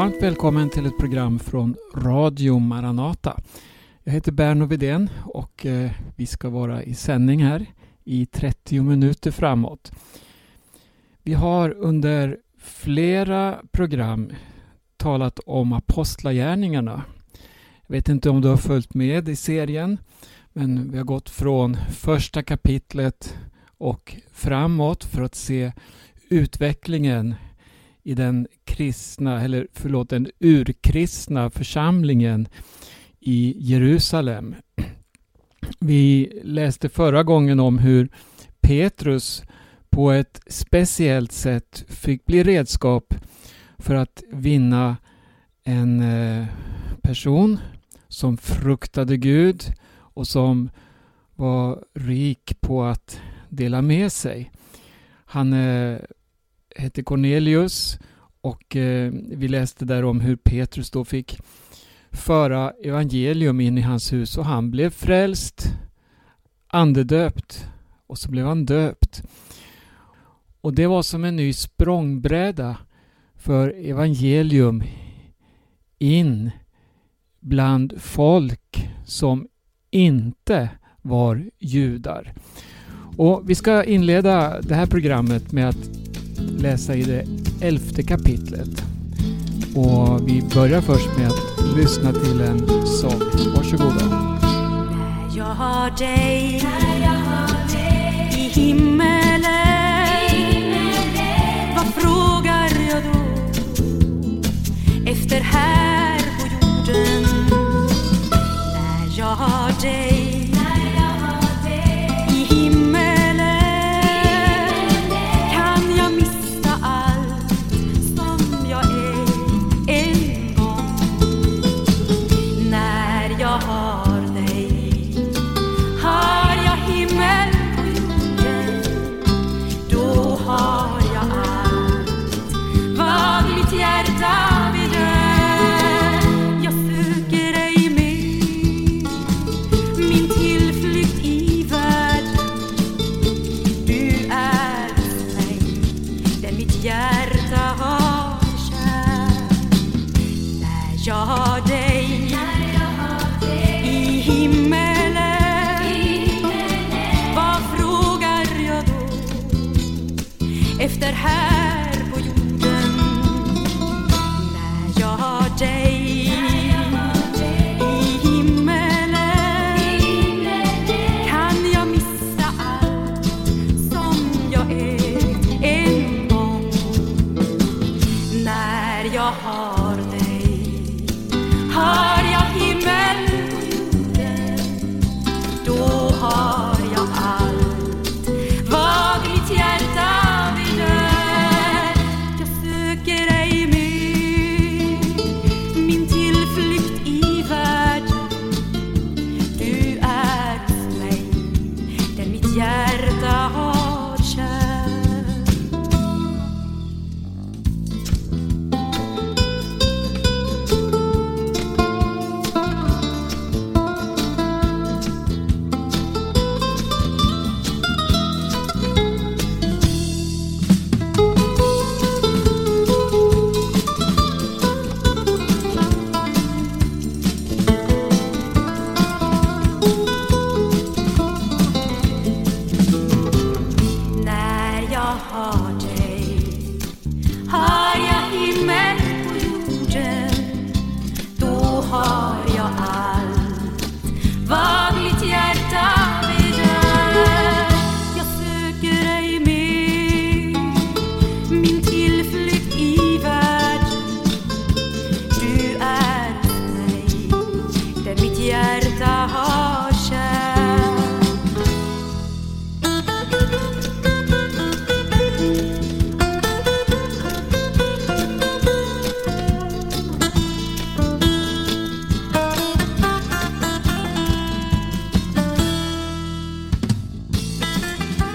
Varmt välkommen till ett program från Radio Maranata. Jag heter Berno Vidén och eh, vi ska vara i sändning här i 30 minuter framåt. Vi har under flera program talat om apostlagärningarna. Jag vet inte om du har följt med i serien men vi har gått från första kapitlet och framåt för att se utvecklingen i den kristna, eller förlåt, den urkristna församlingen i Jerusalem. Vi läste förra gången om hur Petrus på ett speciellt sätt fick bli redskap för att vinna en eh, person som fruktade Gud och som var rik på att dela med sig. Han eh, hette Cornelius och eh, vi läste där om hur Petrus då fick föra evangelium in i hans hus och han blev frälst, andedöpt och så blev han döpt. Och det var som en ny språngbräda för evangelium in bland folk som inte var judar. Och Vi ska inleda det här programmet med att läsa i det elfte kapitlet. Och vi börjar först med att lyssna till en sång. Varsågoda. När jag har dig, i himmelen, vad frågar jag då efter här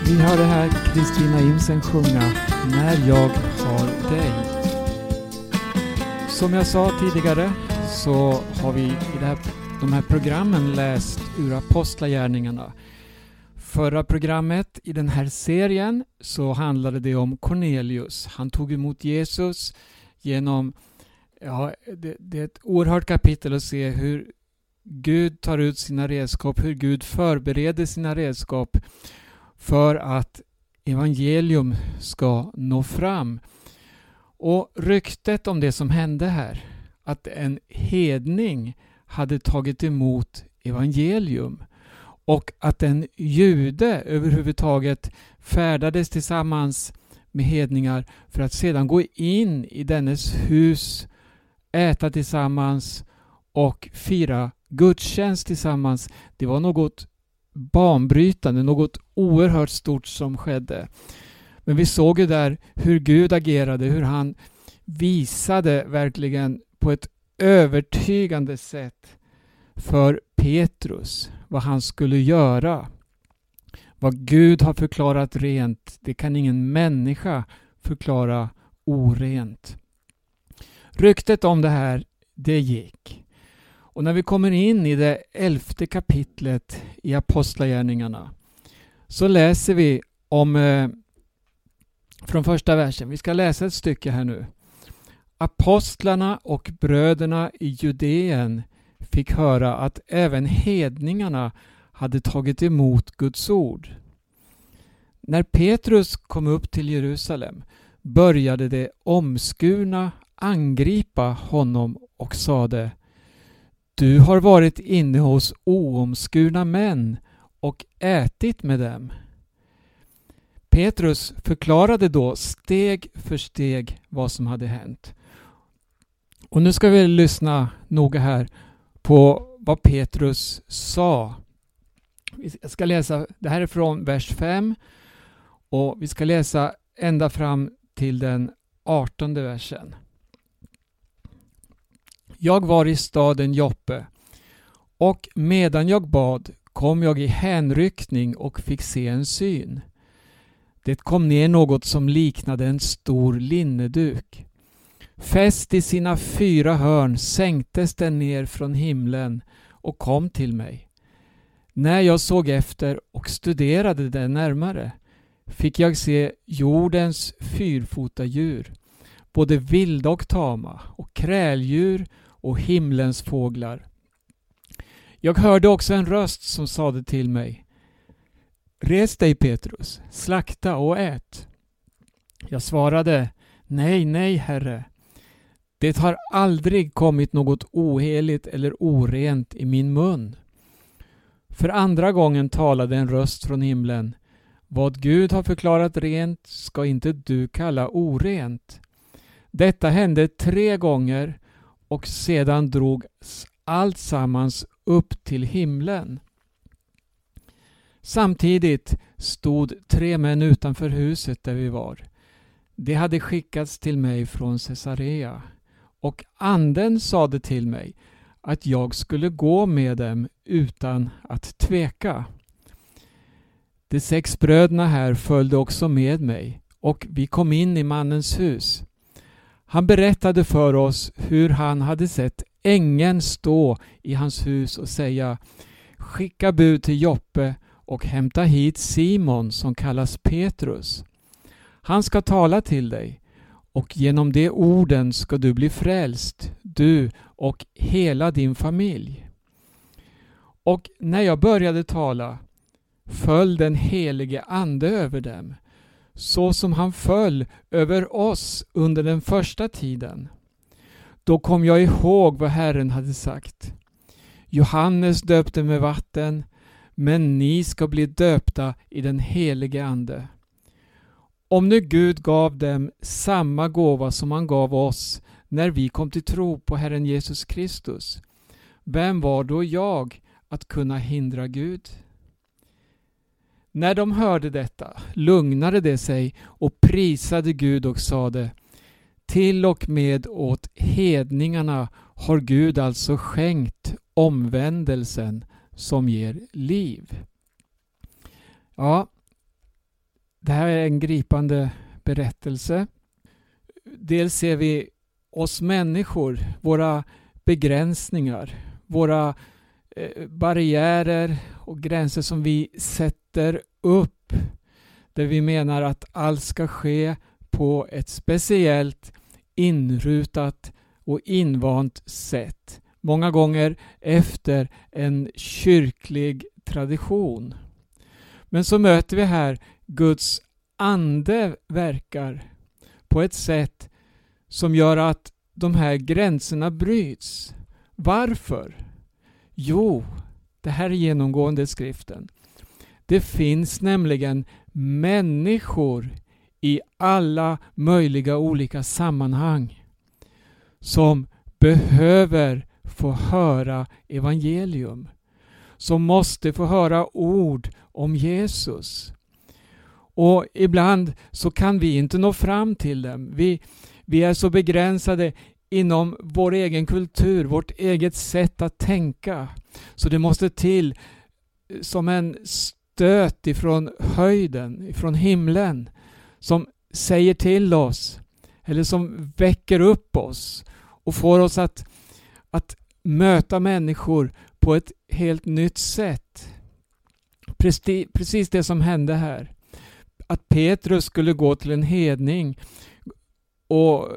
Vi hörde här Kristina Imsen sjunga När jag har dig. Som jag sa tidigare så har vi i det här, de här programmen läst ur Apostlagärningarna. Förra programmet i den här serien så handlade det om Cornelius. Han tog emot Jesus genom Ja, det, det, är ett oerhört kapitel att se hur Gud tar ut sina redskap, hur Gud förbereder sina redskap för att evangelium ska nå fram. Och ryktet om det som hände här, att en hedning hade tagit emot evangelium och att en jude överhuvudtaget färdades tillsammans med hedningar för att sedan gå in i dennes hus, äta tillsammans och fira gudstjänst tillsammans. Det var något banbrytande, något oerhört stort som skedde. Men vi såg ju där hur Gud agerade, hur han visade verkligen på ett övertygande sätt för Petrus vad han skulle göra. Vad Gud har förklarat rent, det kan ingen människa förklara orent. Ryktet om det här, det gick. Och när vi kommer in i det elfte kapitlet i Apostlagärningarna så läser vi om eh, från första versen. Vi ska läsa ett stycke här nu. Apostlarna och bröderna i Judeen fick höra att även hedningarna hade tagit emot Guds ord. När Petrus kom upp till Jerusalem började de omskurna angripa honom och sade du har varit inne hos oomskurna män och ätit med dem. Petrus förklarade då steg för steg vad som hade hänt. Och nu ska vi lyssna noga här på vad Petrus sa. Jag ska läsa, det här är från vers 5 och vi ska läsa ända fram till den 18 versen. Jag var i staden Joppe och medan jag bad kom jag i hänryckning och fick se en syn. Det kom ner något som liknade en stor linneduk. Fäst i sina fyra hörn sänktes den ner från himlen och kom till mig. När jag såg efter och studerade den närmare fick jag se jordens fyrfota djur, både vilda och tama, och kräldjur och himlens fåglar. Jag hörde också en röst som sade till mig Res dig Petrus, slakta och ät. Jag svarade Nej, nej, Herre. Det har aldrig kommit något oheligt eller orent i min mun. För andra gången talade en röst från himlen. Vad Gud har förklarat rent ska inte du kalla orent. Detta hände tre gånger och sedan drogs allt sammans upp till himlen. Samtidigt stod tre män utanför huset där vi var. De hade skickats till mig från Caesarea och anden sade till mig att jag skulle gå med dem utan att tveka. De sex bröderna här följde också med mig och vi kom in i mannens hus. Han berättade för oss hur han hade sett ängeln stå i hans hus och säga Skicka bud till Joppe och hämta hit Simon som kallas Petrus. Han ska tala till dig och genom de orden ska du bli frälst, du och hela din familj. Och när jag började tala föll den helige Ande över dem, så som han föll över oss under den första tiden. Då kom jag ihåg vad Herren hade sagt. Johannes döpte med vatten, men ni ska bli döpta i den helige Ande. Om nu Gud gav dem samma gåva som han gav oss när vi kom till tro på Herren Jesus Kristus, vem var då jag att kunna hindra Gud? När de hörde detta lugnade de sig och prisade Gud och sade Till och med åt hedningarna har Gud alltså skänkt omvändelsen som ger liv. Ja, det här är en gripande berättelse. Dels ser vi oss människor, våra begränsningar, våra eh, barriärer och gränser som vi sätter upp. Där vi menar att allt ska ske på ett speciellt inrutat och invant sätt. Många gånger efter en kyrklig tradition. Men så möter vi här Guds ande verkar på ett sätt som gör att de här gränserna bryts. Varför? Jo, det här är genomgående i skriften. Det finns nämligen människor i alla möjliga olika sammanhang som behöver få höra evangelium. Som måste få höra ord om Jesus. Och ibland så kan vi inte nå fram till dem. Vi, vi är så begränsade inom vår egen kultur, vårt eget sätt att tänka. Så det måste till som en stöt ifrån höjden, ifrån himlen, som säger till oss, eller som väcker upp oss och får oss att, att möta människor på ett helt nytt sätt. Precis det som hände här. Att Petrus skulle gå till en hedning och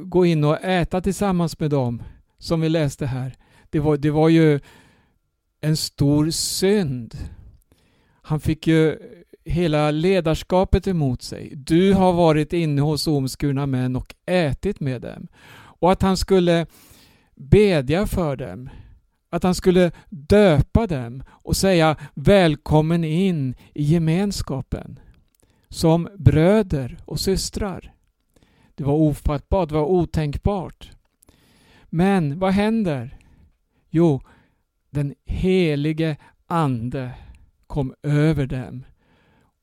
gå in och äta tillsammans med dem, som vi läste här. Det var, det var ju en stor synd. Han fick ju hela ledarskapet emot sig. Du har varit inne hos omskurna män och ätit med dem. Och att han skulle bedja för dem. Att han skulle döpa dem och säga välkommen in i gemenskapen. Som bröder och systrar. Det var ofattbart, det var otänkbart. Men vad händer? Jo, den helige Ande kom över dem.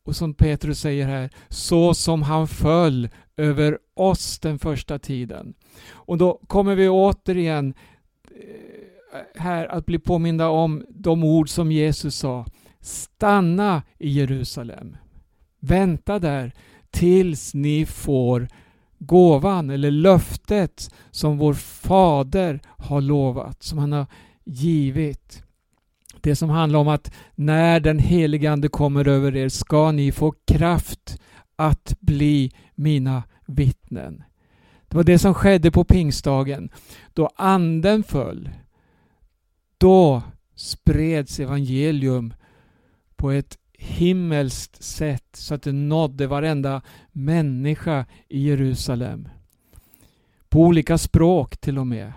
Och som Petrus säger här, så som han föll över oss den första tiden. Och då kommer vi återigen eh, här att bli påminda om de ord som Jesus sa. Stanna i Jerusalem. Vänta där tills ni får gåvan eller löftet som vår fader har lovat, som han har givit. Det som handlar om att när den helige Ande kommer över er ska ni få kraft att bli mina vittnen. Det var det som skedde på pingstdagen. Då anden föll, då spreds evangelium på ett himmelskt sätt så att det nådde varenda människa i Jerusalem. På olika språk till och med.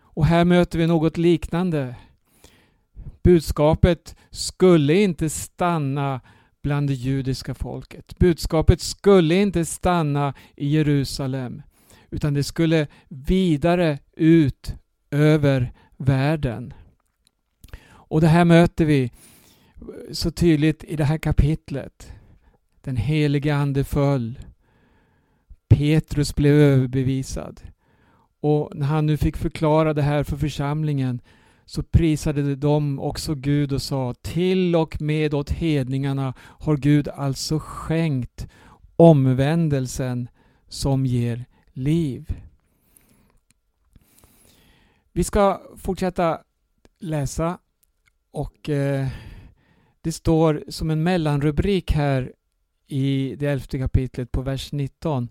Och här möter vi något liknande. Budskapet skulle inte stanna bland det judiska folket. Budskapet skulle inte stanna i Jerusalem utan det skulle vidare ut över världen. Och det här möter vi så tydligt i det här kapitlet. Den helige Ande föll. Petrus blev överbevisad. Och när han nu fick förklara det här för församlingen så prisade de också Gud och sa till och med åt hedningarna har Gud alltså skänkt omvändelsen som ger liv. Vi ska fortsätta läsa och eh, det står som en mellanrubrik här i det elfte kapitlet på vers 19.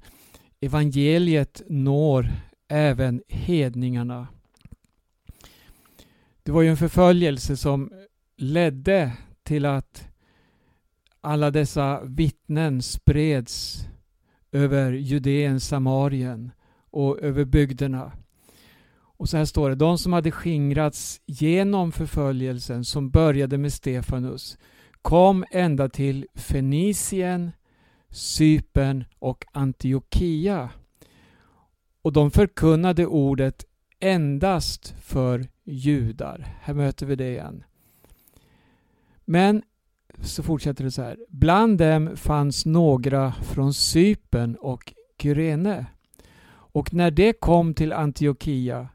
Evangeliet når även hedningarna. Det var ju en förföljelse som ledde till att alla dessa vittnen spreds över Judeen, Samarien och över bygderna. Och så här står det, de som hade skingrats genom förföljelsen som började med Stefanus kom ända till Fenicien, Cypern och Antiochia. Och de förkunnade ordet endast för judar. Här möter vi det igen. Men så fortsätter det så här. Bland dem fanns några från Cypern och Kyrene. Och när det kom till Antiochia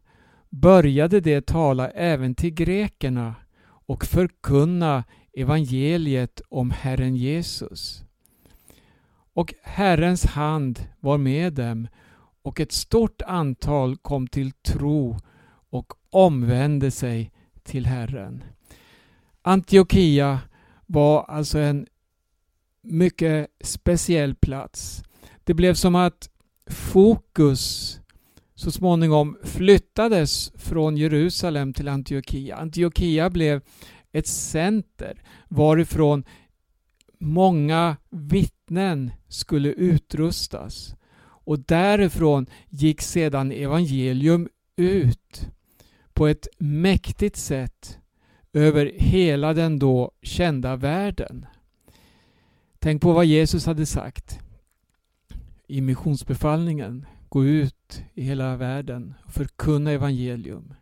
började det tala även till grekerna och förkunna evangeliet om Herren Jesus. Och Herrens hand var med dem och ett stort antal kom till tro och omvände sig till Herren. Antiochia var alltså en mycket speciell plats. Det blev som att fokus så småningom flyttades från Jerusalem till Antiochia. Antiochia blev ett center varifrån många vittnen skulle utrustas. Och därifrån gick sedan evangelium ut på ett mäktigt sätt över hela den då kända världen. Tänk på vad Jesus hade sagt i missionsbefallningen. Gå ut i hela världen och förkunna evangelium.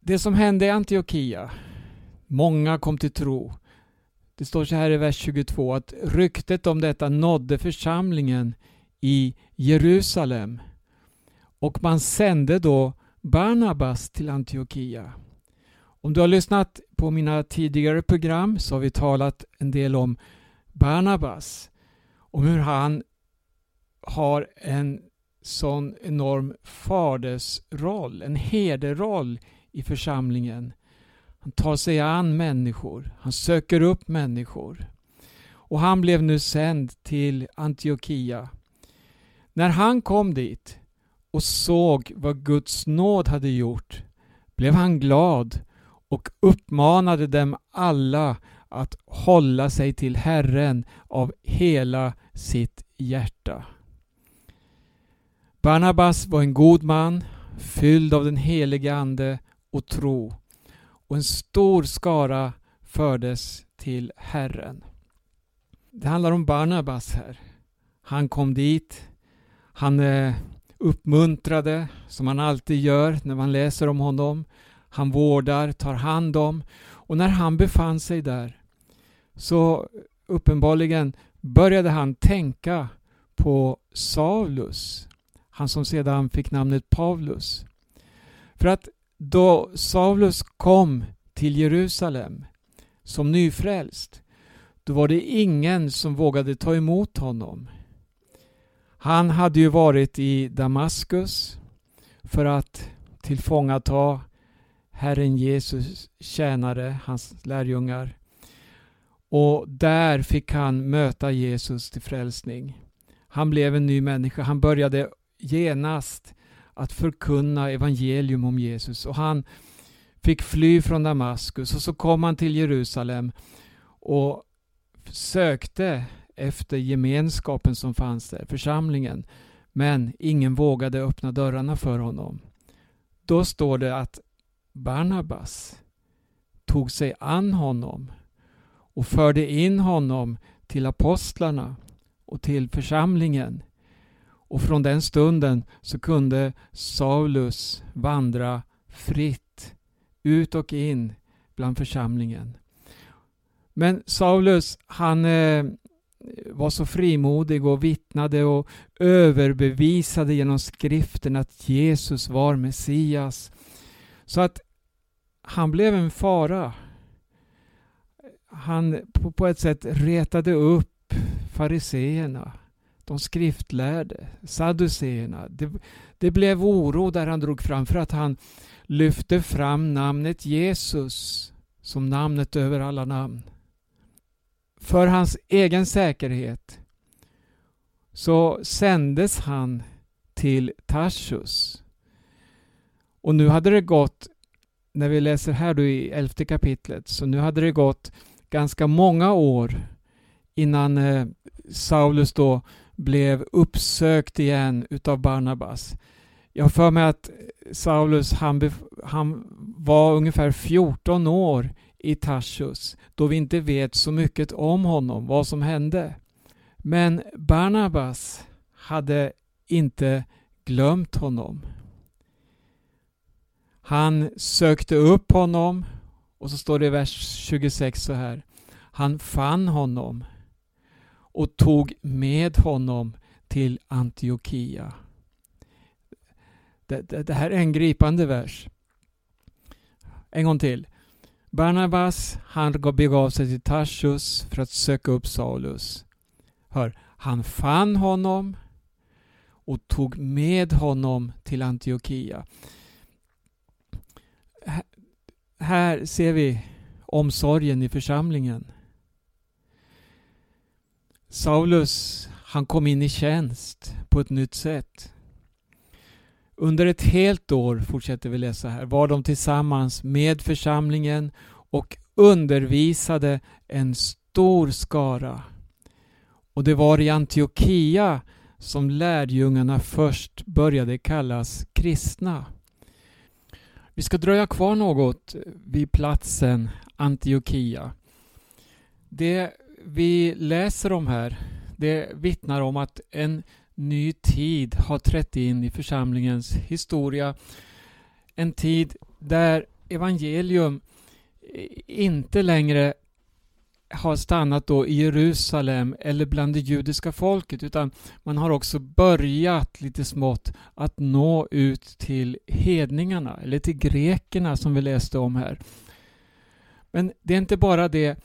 Det som hände i Antiochia, många kom till tro. Det står så här i vers 22 att ryktet om detta nådde församlingen i Jerusalem och man sände då Barnabas till Antiochia. Om du har lyssnat på mina tidigare program så har vi talat en del om Barnabas. Om hur han har en sån enorm fadersroll, en herderoll i församlingen. Han tar sig an människor, han söker upp människor. Och han blev nu sänd till Antiochia. När han kom dit och såg vad Guds nåd hade gjort blev han glad och uppmanade dem alla att hålla sig till Herren av hela sitt hjärta. Barnabas var en god man, fylld av den helige Ande och tro och en stor skara fördes till Herren. Det handlar om Barnabas här. Han kom dit. Han eh, uppmuntrade, som han alltid gör när man läser om honom. Han vårdar, tar hand om. Och när han befann sig där så uppenbarligen började han tänka på Saulus, han som sedan fick namnet Paulus. För att då Saulus kom till Jerusalem som nyfrälst, då var det ingen som vågade ta emot honom. Han hade ju varit i Damaskus för att tillfångata Herren Jesus tjänare, hans lärjungar. Och där fick han möta Jesus till frälsning. Han blev en ny människa. Han började genast att förkunna evangelium om Jesus och han fick fly från Damaskus och så kom han till Jerusalem och sökte efter gemenskapen som fanns där, församlingen. Men ingen vågade öppna dörrarna för honom. Då står det att Barnabas tog sig an honom och förde in honom till apostlarna och till församlingen. Och från den stunden så kunde Saulus vandra fritt ut och in bland församlingen. Men Saulus han eh, var så frimodig och vittnade och överbevisade genom skriften att Jesus var Messias. Så att han blev en fara. Han på, på ett sätt retade upp fariseerna, de skriftlärde, sadduceerna. Det, det blev oro där han drog fram för att han lyfte fram namnet Jesus som namnet över alla namn. För hans egen säkerhet så sändes han till Tarsus. Och nu hade det gått, när vi läser här då i elfte kapitlet, så nu hade det gått ganska många år innan eh, Saulus då blev uppsökt igen utav Barnabas. Jag har för mig att eh, Saulus han, han var ungefär 14 år i Tarsus då vi inte vet så mycket om honom, vad som hände. Men Barnabas hade inte glömt honom. Han sökte upp honom och så står det i vers 26 så här. Han fann honom och tog med honom till Antiochia. Det, det, det här är en gripande vers. En gång till. Barnabas, han begav sig till Tarsus för att söka upp Saulus. Hör, han fann honom och tog med honom till Antiochia. Här ser vi omsorgen i församlingen. Saulus, han kom in i tjänst på ett nytt sätt. Under ett helt år, fortsätter vi läsa här, var de tillsammans med församlingen och undervisade en stor skara. Och det var i Antiochia som lärjungarna först började kallas kristna. Vi ska dröja kvar något vid platsen Antiochia. Det vi läser om här, det vittnar om att en ny tid har trätt in i församlingens historia. En tid där evangelium inte längre har stannat då i Jerusalem eller bland det judiska folket utan man har också börjat lite smått att nå ut till hedningarna eller till grekerna som vi läste om här. Men det är inte bara det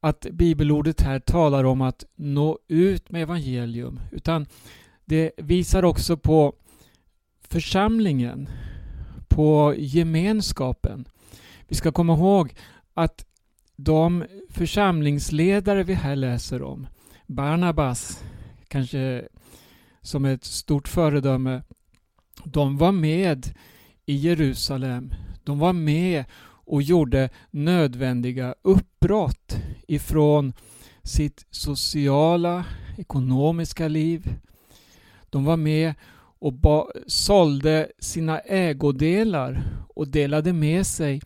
att bibelordet här talar om att nå ut med evangelium utan det visar också på församlingen, på gemenskapen. Vi ska komma ihåg att de församlingsledare vi här läser om, Barnabas, kanske som ett stort föredöme, de var med i Jerusalem. De var med och gjorde nödvändiga uppbrott ifrån sitt sociala, ekonomiska liv. De var med och sålde sina ägodelar och delade med sig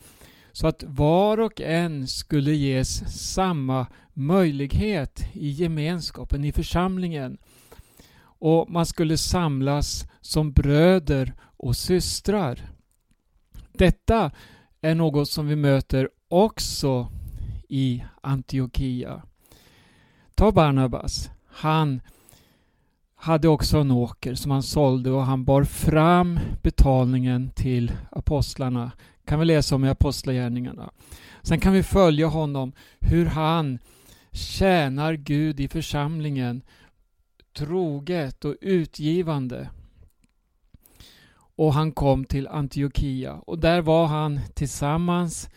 så att var och en skulle ges samma möjlighet i gemenskapen, i församlingen. Och man skulle samlas som bröder och systrar. Detta är något som vi möter också i Antiochia. Ta Barnabas. Han hade också en åker som han sålde och han bar fram betalningen till apostlarna kan vi läsa om i Apostlagärningarna. Sen kan vi följa honom hur han tjänar Gud i församlingen troget och utgivande. Och han kom till Antiochia och där var han tillsammans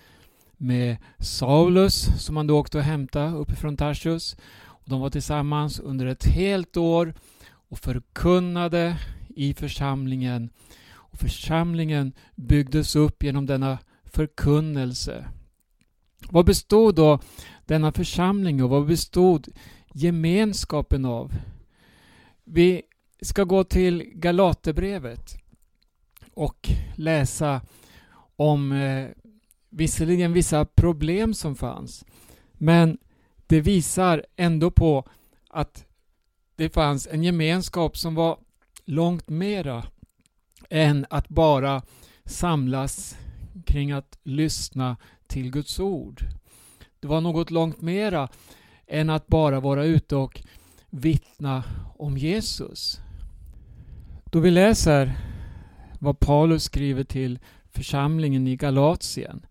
med Saulus som han då åkte och hämtade uppifrån Tarsus. Och de var tillsammans under ett helt år och förkunnade i församlingen och församlingen byggdes upp genom denna förkunnelse. Vad bestod då denna församling och vad bestod gemenskapen av? Vi ska gå till Galaterbrevet och läsa om eh, visserligen vissa problem som fanns men det visar ändå på att det fanns en gemenskap som var långt mera än att bara samlas kring att lyssna till Guds ord. Det var något långt mera än att bara vara ute och vittna om Jesus. Då vi läser vad Paulus skriver till församlingen i Galatien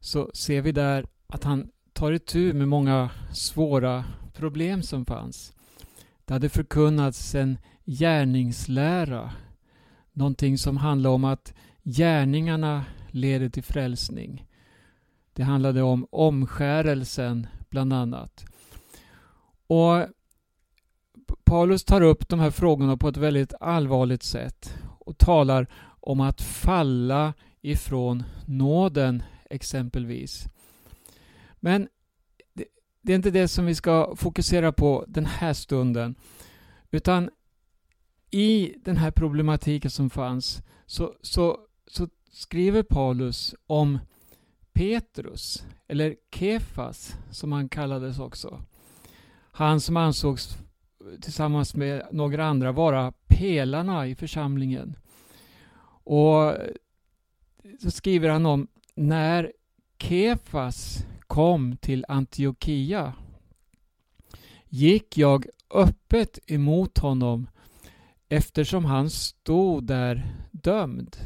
så ser vi där att han tar itu med många svåra problem som fanns. Det hade förkunnats en gärningslära Någonting som handlade om att gärningarna leder till frälsning. Det handlade om omskärelsen bland annat. Och Paulus tar upp de här frågorna på ett väldigt allvarligt sätt och talar om att falla ifrån nåden exempelvis. Men det, är inte det som vi ska fokusera på den här stunden. Utan i den här problematiken som fanns så, så, så skriver Paulus om Petrus, eller Kefas som han kallades också. Han som ansågs tillsammans med några andra vara pelarna i församlingen. Och så skriver han om när Kefas kom till Antiochia gick jag öppet emot honom eftersom han stod där dömd.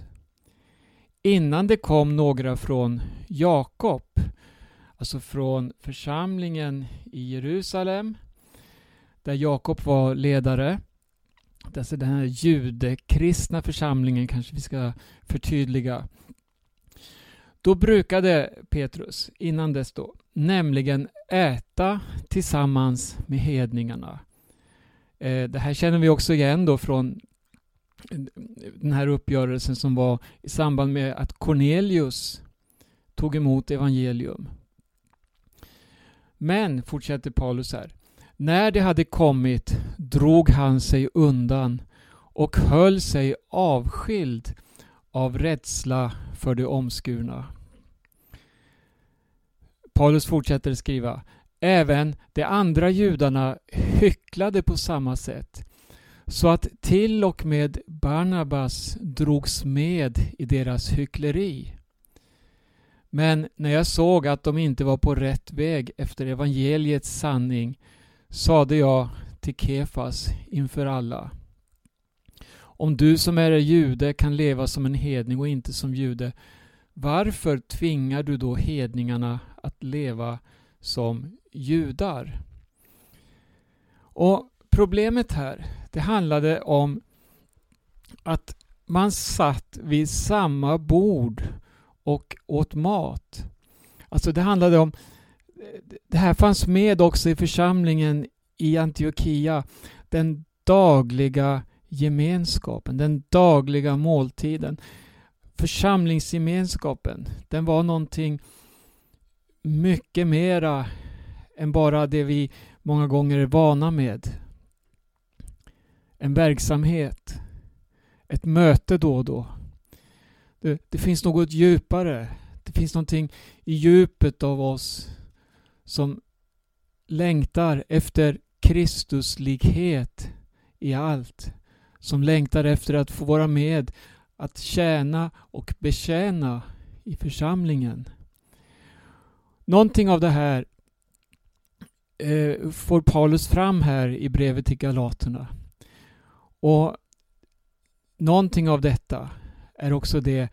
Innan det kom några från Jakob, alltså från församlingen i Jerusalem, där Jakob var ledare. Alltså den här judekristna församlingen kanske vi ska förtydliga. Då brukade Petrus, innan dess då, nämligen äta tillsammans med hedningarna. Eh, det här känner vi också igen då från den här uppgörelsen som var i samband med att Cornelius tog emot evangelium. Men, fortsätter Paulus här, när det hade kommit drog han sig undan och höll sig avskild av rädsla för de omskurna. Paulus fortsätter skriva Även de andra judarna hycklade på samma sätt så att till och med Barnabas drogs med i deras hyckleri. Men när jag såg att de inte var på rätt väg efter evangeliets sanning sade jag till Kefas inför alla. Om du som är jude kan leva som en hedning och inte som jude, varför tvingar du då hedningarna att leva som judar? Och Problemet här, det handlade om att man satt vid samma bord och åt mat. Alltså det handlade om, det här fanns med också i församlingen i Antiochia, den dagliga gemenskapen, den dagliga måltiden. Församlingsgemenskapen, den var någonting mycket mera än bara det vi många gånger är vana med. En verksamhet, ett möte då och då. Det, det finns något djupare. Det finns någonting i djupet av oss som längtar efter Kristuslighet i allt. Som längtar efter att få vara med, att tjäna och betjäna i församlingen. Någonting av det här eh, får Paulus fram här i brevet till Galaterna. Och Någonting av detta är också det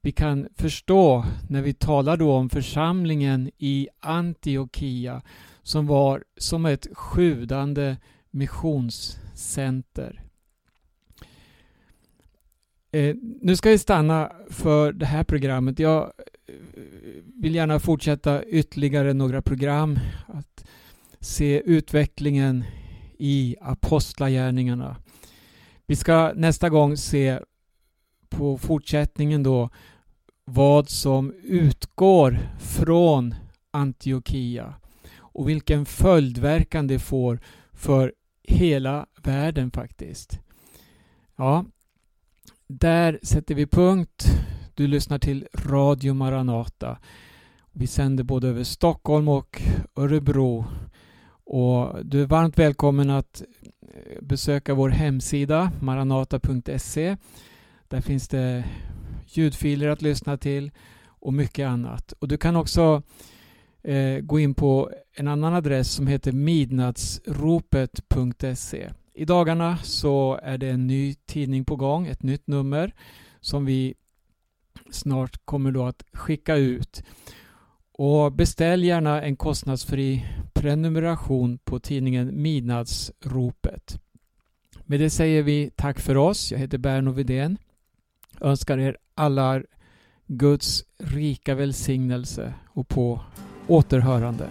vi kan förstå när vi talar då om församlingen i Antiochia som var som ett sjudande missionscenter. Eh, nu ska vi stanna för det här programmet. Jag eh, vill gärna fortsätta ytterligare några program. Att se utvecklingen i apostlagärningarna. Vi ska nästa gång se på fortsättningen då vad som utgår från Antiochia och vilken följdverkan det får för hela världen faktiskt. Ja, där sätter vi punkt. Du lyssnar till Radio Maranata. Vi sänder både över Stockholm och Örebro. Och du är varmt välkommen att eh, besöka vår hemsida maranata.se. Där finns det ljudfiler att lyssna till och mycket annat. Och Du kan också eh, gå in på en annan adress som heter midnattsropet.se. I dagarna så är det en ny tidning på gång, ett nytt nummer som vi snart kommer då att skicka ut. Och beställ gärna en kostnadsfri prenumeration på tidningen Midnattsropet. Med det säger vi tack för oss. Jag heter Berno Vidén. Önskar er alla Guds rika välsignelse och på återhörande.